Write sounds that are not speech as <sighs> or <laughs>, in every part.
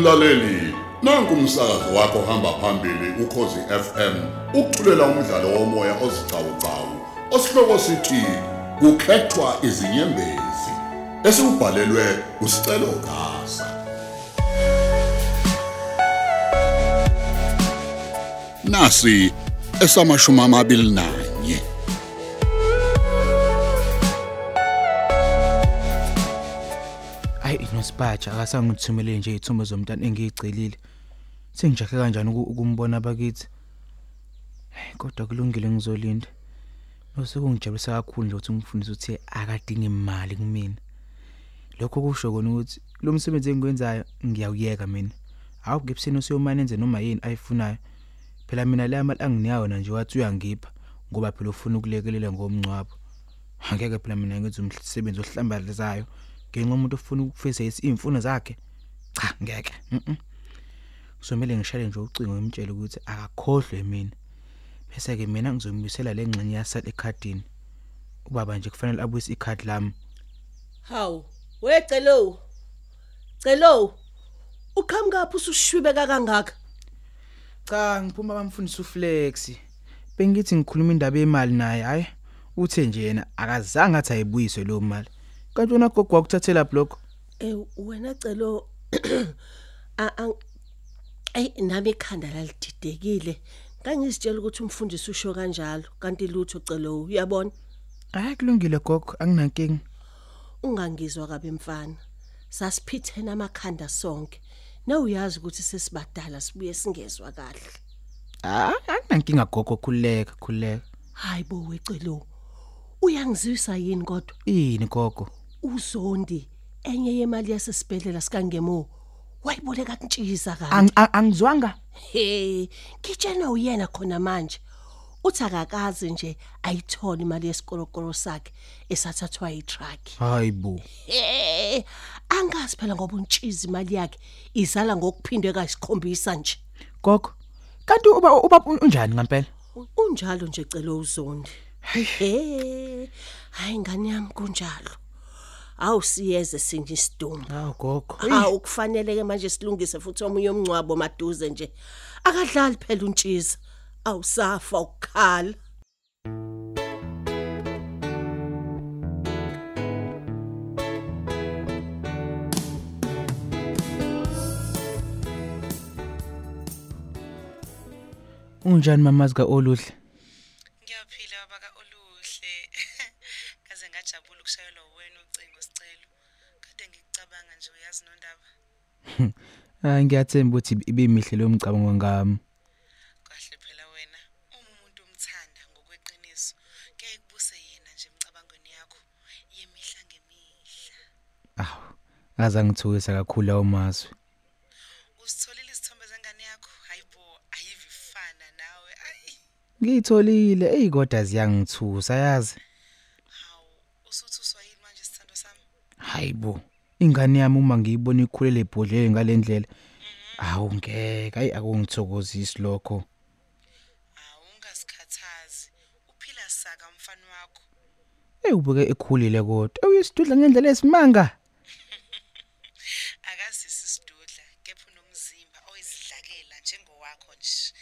Mlaleli, nanku umsakazo wakho hamba phambili ukhozi FM. Ukuthulela umdlalo womoya ozicawucawu. Osihloko sithi kukhethwa izinyembezi. Esibhalelwe usicelo gasa. Nasi esamashumi amabili nanye. Hayi inospatsha akasangithumele nje izithombe zomntana engiyigcelile. Sengijahe kanjani uku- ukumbona abakithi. Hey kodwa kulungile ngizolinda. Nosekungijabulisa kakhulu nje ukuthi umfundisi uthe akadingi imali kumina. Lokho kusho kona ukuthi lo msebenzi engikwenzayo ngiyawuyeka mina. Hawu ngibuseni usiyomane enze noma yini ayifunayo. Phela mina la mali anginiyayo na nje wathi uyangipha ngoba phela ufuna ukulekelela ngomncwabo. Angeke phela mina ngenze umsebenzi ohlambalizayo ngenxa umuntu ofuna ukufeza izimfuno zakhe. Cha ngeke. Mhm. Kusomele ngishale nje ucingo ngimtshele ukuthi akakhohlwe mina. Bese ke mina ngizombisela lengxenye yasala ekhadini. Ubaba nje kufanele abuyise ikhadi lami. Hawu, wecelo. Celo. Uqhamuka phi usushwibeka kangaka? Cha ngiphuma bamfundisa uFlex. Bengithi ngikhuluma indaba yemali naye hayi uthe nje yena akazange athi ayibuyise lo mali. Kanti wena gogo wakuthathela blog. Eh wena celo <clears throat> a a ay nami ikhanda lalididekile. Ngangizitshela ukuthi umfundisi usho kanjalo kanti lutho celo uyabona Hayi kulungile gogo anginankingi. ungangizwa kabe mfana. Sasiphithena amakhanda sonke. Na uyazi ukuthi sesibadala sibuye singezwa kahle. Ah anginankinga gogo khuleka khuleka. Hayibo wecelo. Uyangizwisa yini kodwa? Ini gogo? Uzondi enye yemali yasesibhedlela sikangemo wayiboleka kuntshiza kanti Ang- ang- Angizwanga? he kitshena uyena khona manje uthi akakazi nje ayithola imali yesikolokolo sakhe esathathwa yitruck Hayibo. he angazi phela ngoba untshiza imali yakhe izala ngokuphindwe kayisikhombisa nje Gogo. Kanti uba uba unjani ngempela? unjalo nje celo uzondi he hayi ngani yami kunjalo awusiyeze sinje isidumo Hawu gogo. hawu kufanele ke manje silungise futhi omunye umncwabo maduze nje akadlali phela untshiza awusafa ukukhala Unjani mamazi kaOluhle? Ngiyaphila baba oluhle. <laughs> Kaze ngajabula ukushayelwa wena ucingo sicelo. Kade ngikucabanga nje uyazi nondaba. Hayi <laughs> ngiyathemba ukuthi ibimihle lo mcabango ngami. Kahle phela wena uma umuntu umthanda ngokweqiniso. Kuyaye kubuse yena nje emcabangweni yakho yemihla ngemihla. Awu. Ngaze ngithuka kakhulu lawo mazwi. Usitholile isithombe zengane yakho? Hayibo, ayivifana nawe. Ayi, Ngiyitholile, ey kodwa ziyangithusa yazi. hawu, usuthi uswayini manje sithando sami? Hayibo. Ingane yami uma ngiyibona ikhulele ebhodlele ngalendlela. Awu ngeke, ayi akungithokozisi lokho. Hawu, ungasikhathazi. Uphila saka umfana wakho. Ey ubuke ekhulile kodwa. Uyisidudla ngendlela esimanga. <laughs> akazisi sidudla kepha unomzimba oyisidlakela njengowakho nje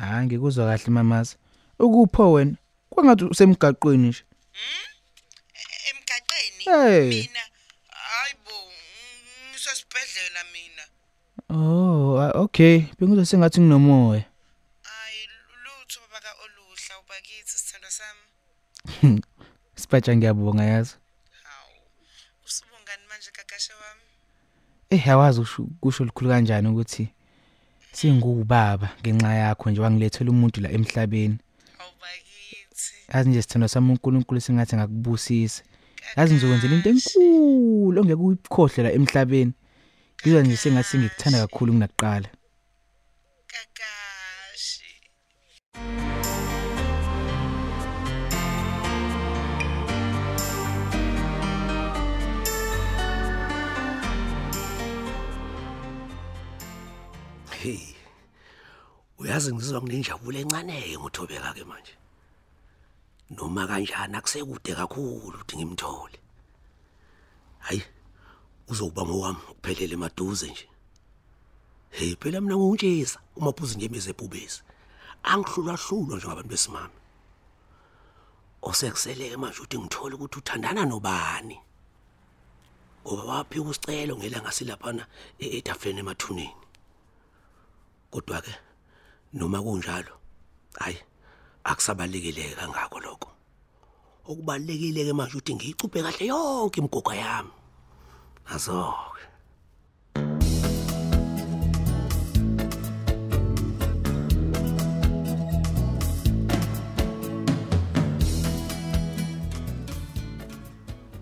Hayi ngikuzwa kahle mamazi. Ukupho wena? Kwangathi usemgaqweni nje. E- emgaqeni Hey. mina hayibo ngisesibhedlela mina Oh, okay. Bengizwe sengathi nginomoya. hayi lutho baba kaoluhla ubakithi sithando sami <laughs> Sipatsha ngiyabonga yazi. hawu usubungani manje gagashe wami Eh yawazi usho kusho likhulu kanjani ukuthi singubaba ngenxa yakho nje wangilethela umuntu la emhlabeni. awubakithi Yazi nje sithando sami uNkulunkulu singathi ngakubusisa. Yazi ngizokwenzela into enkulu ongeke uyikhohle la emhlabeni. Ngizwa nje sengathi ngikuthanda kakhulu kunakuqala. kakashi Hey. Uyazi ngizizwa nginenjabulo encane ngothobeka ke manje. Noma kanjani akusekude kakhulu ukuthi ngimthole. Hayi. Uzokuba ngowami kuphelele maduze nje. hey phela mina nguntshisa umaphuzi ngemeze ebhubesi angihlulwa hlulwa njengabantu besimame. Osekuseleke manje uthi ngithole ukuthi uthandana nobani? Ngoba waphika usicelo ngelanga silaphana etafuleni emathuneni. Kodwa ke noma kunjalo hayi akusabalekile kangako lokho. Okubalekile ke manje uthi ngiyicuphe kahle yonke imigogo yami. Azoke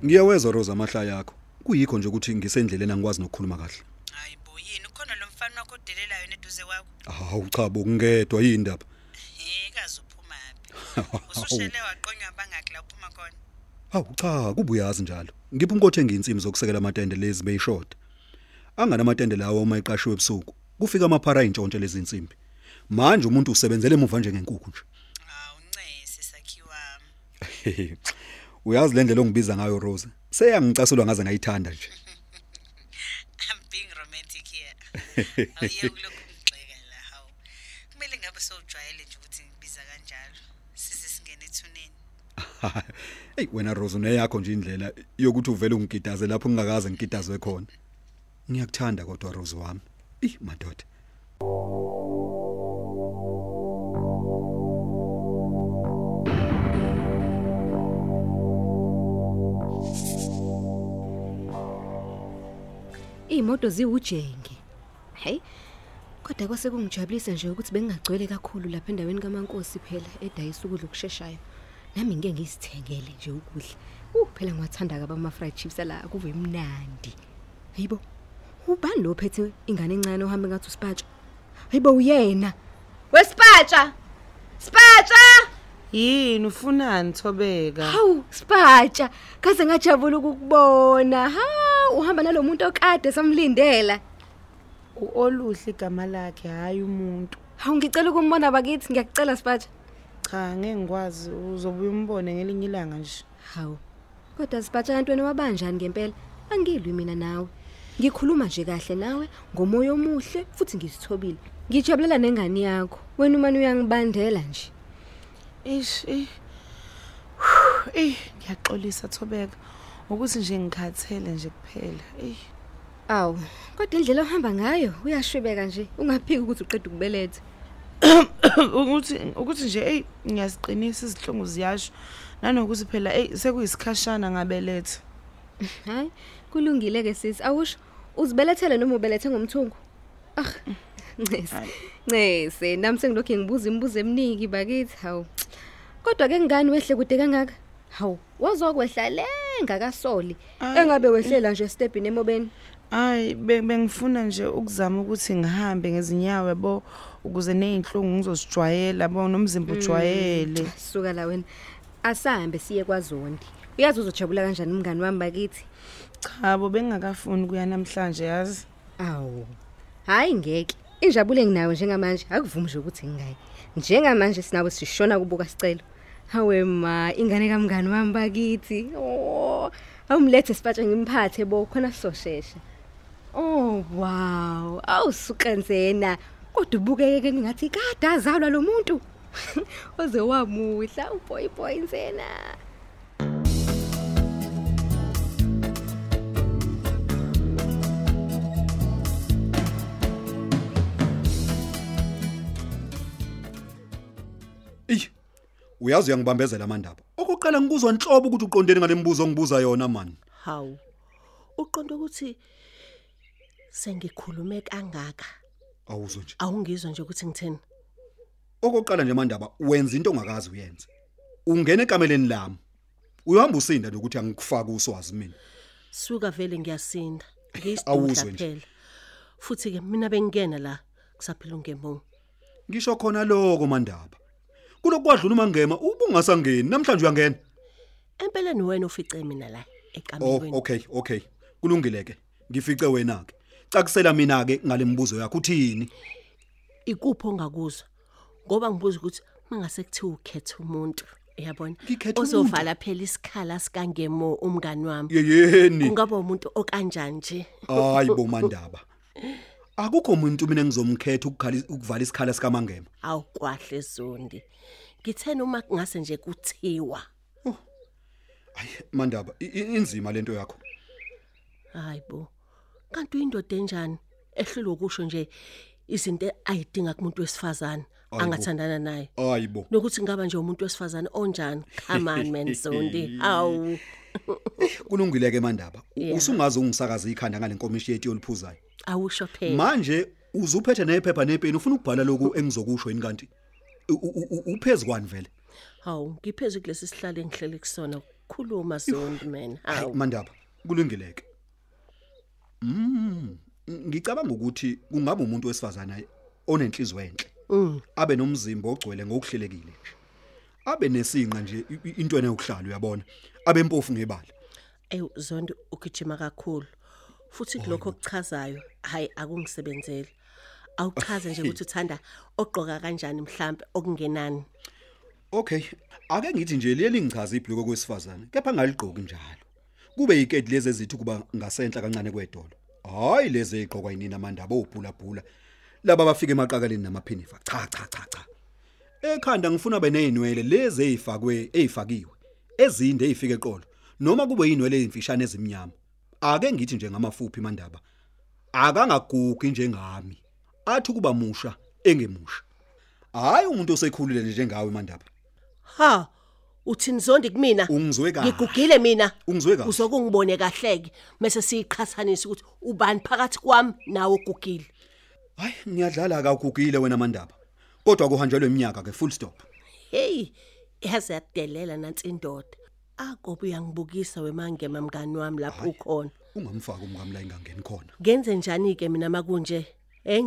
Ngiyawezwa Rosa amahlaya yakho. Kuyikho nje ukuthi ngisendleleni angikwazi nokukhuluma kahle. hayi bo yini ukhona lo mfana wakho odelelayo neduze kwakho Hawu cha bo ngedwa yini indaba? he kaze uphuma phi <laughs> usushele waqonywa bangaki la uphuma khona Hawu cha kubuyazi njalo. Ngipha umkothe ngiyinsimbi zokusekela amatende lezi beyishort. Angana amatende lawo uma iqashiwe ebusuku. Kufika amaphara intshontshe lezi insimbi. Manje umuntu usebenzele emuva nje ngenkukhu nje. hawu ncese sakhiwa <laughs> Uyazi le ndlela ongibiza ngayo Rosa. Seyangicasulwa ngaze ngayithanda nje. <laughs> I'm being romantic here awuye kulokhu ngigxeka la hawu kumele ngabe sowujwayele nje ukuthi ngibiza kanjalo size singene ethuneni <laughs> Hey wena Rosa uneyakho nje indlela yokuthi uvele ungigidaze lapho ngingakaze ngigidazwe khona. Ngiyakuthanda kodwa Rosa wami. Ih madoda. Imoto ziwujenge. Hey. Kodwa kwase kungijabulisa nje ukuthi bengagcwele kakhulu lapha endaweni kaMankosi phela edayisa ukudla okusheshayo. Nami ngeke ngisithengele nje ukudla. Uh phela ngiwathanda kabi ama fried chips ala kuve mnandi. Hayibo. Ubani lo phethe ingane encane ohamba ngathi usipatsha? Hayibo uyena. Wesipatsha! Sipatsha! Yini ufunani Thobeka? Hawu, sipatsha. Kaze ngajabula ukukubona. Ha, uhamba nalomuntu okade samlindela. Uoluhle igama lakhe hayi umuntu. Hawu ngicela ukumbona bakithi, ngiyakucela sipatsha. Cha ngeke ngikwazi uzobuya umbone ngelinye ilanga nje. Hawu. Kodwa sipatsha kantweni wabanjani ngempela? Angilwi mina nawe. Ngikhuluma nje kahle nawe ngomoya omuhle futhi ngisithobile. Ngijabulela nengane yakho. Wena umani uyangibandela nje. Ish eh. Eh ngiyaxolisa Thobeka ukuthi nje ngikhathele nje kuphela. Eh Awu, kodwa indlela ohamba ngayo uyashwebeka nje. Ungaphiki ukuthi uqeda ukubeletha. Ukuthi ukuthi nje hey ngiyasiqinisa izihlungu ziyasho nanokuthi phela hey sekuyisikhashana ngabeletha. Hayi, kulungile ke sisi. Awusho uzibelethele noma ubelethe ngomthungu? Ah, Ncese. Ncese, nami sengilokhu ngibuza imibuzo eminingi bakithi. Hawu. Kodwa ke ngani wehle kude kangaka? Hawu, wazokwehla le ngakasoli. Engabe wehlela nje stepini emobeni. Hayi be- bengifuna nje ukuzama ukuthi ngihambe ngezinyawo yabo ukuze nezinhlungu ngizosijwayela bo nomzimba ujwayele. Suka la wena. Asahambe siye kwaZondi. Uyazi uzojabula kanjani umngani wami bakithi? Cha bo bengakafuni kuya namhlanje yazi. Awu. Hayi ngeke. Injabulo enginayo njengamanje akuvumi nje ukuthi ngingayi. Njengamanje sinawe sishona kubuka sicelo. Hawe ma, ingane kamngani wami bakithi. Oh, awumlethe sipatshe ngimphathe bo khona sizoshesha. Oh wow, awusukanzena. Kodwa ubukeke ngathi kade azalwa lo muntu. <laughs> Oze wamuhla uboy boy insena. Ey, uyazi uyangibambezela amandaba. Okuqala ngikuzwa inhlobo ukuthi uqondene ngalembuzo ongibuza yona man. Hawu. Uqonda ukuthi sengikhulume kangaka. Awuzwe nje. Awungizwa nje ukuthi ngitheni? Okokuqala nje amandaba wenza into ongakazi uyenze. Ungena ekameleni lami. Uyahamba usinda nokuthi angikufaka uswazi mina. Suka vele ngiyasinda. Nje. phela. Futhi ke mina bengingena la kusaphela ungemo. Ngisho khona lokho mandaba. Kulokwadlula uma ngema ubungasangeni namhlanje uyangena. Empeleni wena ofice mina la Oh ekamelweni. okay okay. Kulungile ke. Ngifice wena ke. Cakusela mina ke ngalembuzo yakho uthini? Ikuphi ongakuzwa? Ngoba ngibuza ukuthi mangase kuthiwa ukhetha umuntu, uyabona? Ngikhetha Ozovala phela isikhala sikangemo umngani wami. Yeyeni. Kungaba umuntu okanjani nje? Hayi <laughs> bo mandaba. akukho umuntu mina engizomkhetha ukukhala ukuvala isikhala sikamangema awukwahle zondi ngithena uma kungase nje kuthiwa hayi mandaba i- i- inzima lento yakho hayibo kanti uyindoda enjani? Ehlulwe ukusho nje izinto ayidinga kumuntu wesifazane Hayibo. angathandana naye. Hayibo nokuthi ngaba nje umuntu wesifazane onjani? Come on man <laughs> zondi. Awu. <laughs> Kulungile ke mandaba Yeah. usungaze ungisakaza ikhanda ngale nkomishi yeti oliphuzayo awusho phela. Manje uzuphethe nephepha nepeni ufuna ukubhala lokhu engizokusho yini kanti? U- u- u- uphezukwani vele? Hawu ngiphezulu kulesi sihlalo engihlele kusona. Khuluma zondi man. Hayi hawu mandaba kulungileke. Mm ngicabanga ukuthi kungaba umuntu wesifazana onenhliziyo enhle Mm. abe nomzimba ogcwele ngokuhlelekile nje abe nesinqa nje i- i- into enokuhlala uyabona abe impofu ngebala Ey zondi ugijima kakhulu. Futhi kulokho okuchazayo, hayi akungisebenzeli. Awuchaze nje ukuthi uthanda ogqoka kanjani mhlambe okungenani. okay ake ngithi nje leli ngichaza ibhloko kwesifazane kepha ngaligqoki njalo kube iketi lezi ezithi kuba ngasenhla kancane kwedolo? Hayi lezi eziqhokwa yinina amandaba obhula bhula laba bafika emaqakaleni namaphinifa cha cha cha cha. Ekhanda ngifuna beneyinwele lezi ezifakwe ezifakiwe ezinde ezifike eqolo. Noma kube yinwele ezimfishane ezimnyama. Ake ngithi nje ngamafuphi mandaba. Akangagugi njengami. Athi kuba musha engemusha. Hayi umuntu osekhulile nje njengawe mandaba. Ha, uthini zondi kumina? ungizwe kahle Ngigugile mina. Ungizwe kahle. Uzokungibone kahleke mase siyiqhathanisa ukuthi ubani phakathi kwami nawe ogugile. hayi ngiyadlala akugugile wena mandaba kodwa kuhanjelwe iminyaka ke full stop Hey, yaze yadelela nansi indoda. Akobe uyangibukisa wemangema mngani wami lapho ukhona. ungamfaka umngami la ingangeni khona Ngenze njani ke mina makunje? Eh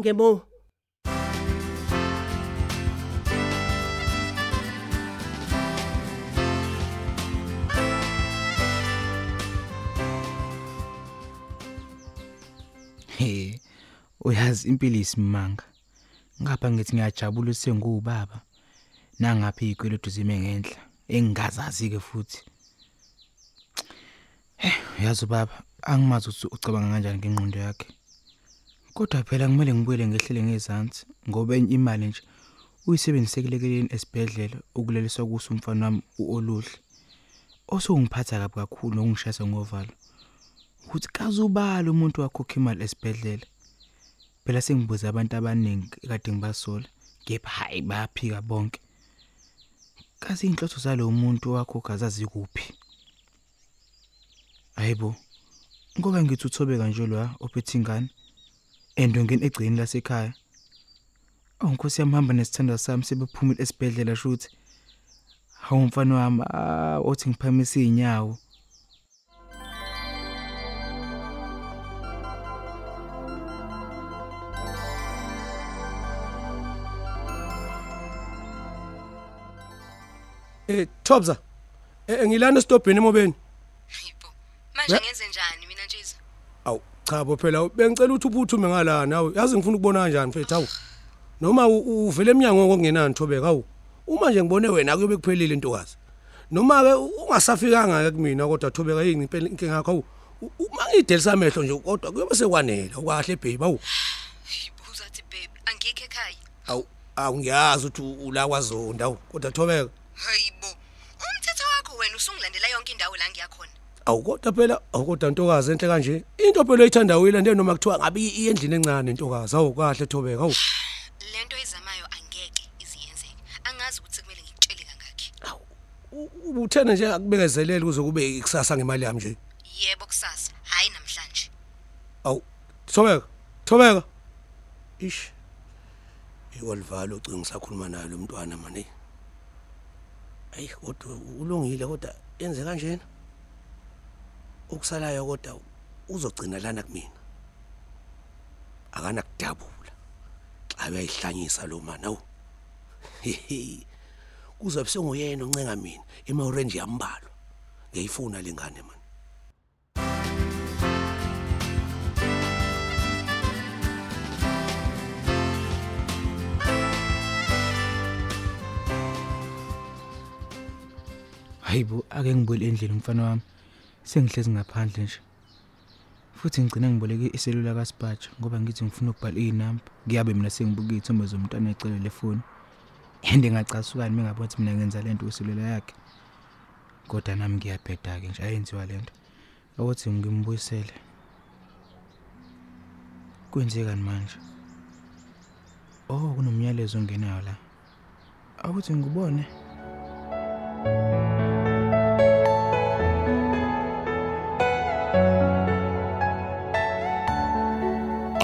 uyazi impilo isimanga. Ngapha ngithi ngiyajabula sengubaba. Nangaphi ikweletu zime ngenhla, engingazazi ke futhi. Eh, uyazi baba, angimazi ukuthi ucabanga kanjani ngengqondo yakhe. Kodwa phela kumele ngibuyele ngehlele ngezansi ngoba enye imali nje uyisebenzisekelekeni esibhedlela ukuleliswa kuso umfana wami uoluhle. Osongiphatha kabi kakhulu nokungishayisa ngovalo. ukuthi kazubala umuntu wakhokha imali esibhedlela phela sengibuza abantu abaningi kade ngibasola kepha hayi bayaphika bonke. Kazi inhloso zalo muntu wakhokha zazi kuphi hayibo ngoba ngithi uthobeka nje lo ophethe ingane endongeni egcini lasekhaya. Awunkosi yamhamba nesithanda sami sebephumile esibhedlela shuthi. Hawu mfana wami othi ngiphamise inyawo Eh Thobza. Eh ngilana estobheni emobeni. Hayibo. Manje ngenze njani mina nje? Aw cha bo phela bengicela ukuthi uphuthume ngala nawe. Yazi ngifuna ukubona kanjani mfethu awu. Noma uvele eminyango ngokungenani Thobeka awu. Uma nje ngibone wena kuyobe kuphelile intokazi. Noma ke ungasafikanga ke kumina kodwa Thobeka yini impela inkinga yakho awu. Uma ngidelisa amehlo nje kodwa kuyobe sekwanela ukahle baby awu. Awungiyazi ukuthi u- ula kwazonda awu kodwa Thobeka. Hayibo. Umthetho wakho wena usungilandela yonke indawo la ngiyakhona. Awu kodwa phela awukodwa ntokazi enhle kanje. Into phela oyithanda uyilande noma kuthiwa ngabe iye endlini encane ntokazi awu kahle Thobeka awu. <sighs> Lento ezamayo angeke iziyenzeke. Angazi ukuthi kumele ngikutshele kangaki. ubuthena nje akubekezeleli kuze kube ikusasa ngemali yami nje Yebo kusasa, hayi namhlanje. awu thobeka thobeka ish iwalivalo ucinga ngisakhuluma naye lo mntwana manje ayi kodwa ulungile kodwa yenze kanjena? Okusalayo kodwa uzogcina lana kumina. Akana kudabula xa uyayihlanyisa lo mani awu Hehe. kuzobe senguyena oncenga mina. Ema-orange yambalwa. Ngiyayifuna le ngane mani hayibo ake ngibuyele endlini mfana wami. Sengihlezi ngaphandle nje. Futhi ngicina ngiboleke iselula kaSpacha ngoba ngithi ngifuna ukubhala izinamba ngiyabe mina sengibuka izithombe zomntana ecele lefoni and ngacasukani mengabona ukuthi mina ngenza lento kwiselula yakhe. Kodwa nami ngiyabheda ke nje ayenziwa lento ukuthi ngimbuyisele. Kwenzekani manje? Oh kunomyalezo ongenayo la. Awuthi ngibone.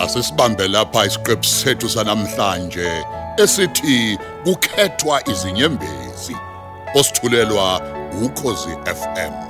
Asisibambe lapha isiqephu sethu sanamhlanje esithi kukhethwa izinyembezi. Osithulelwa ukhozi FM.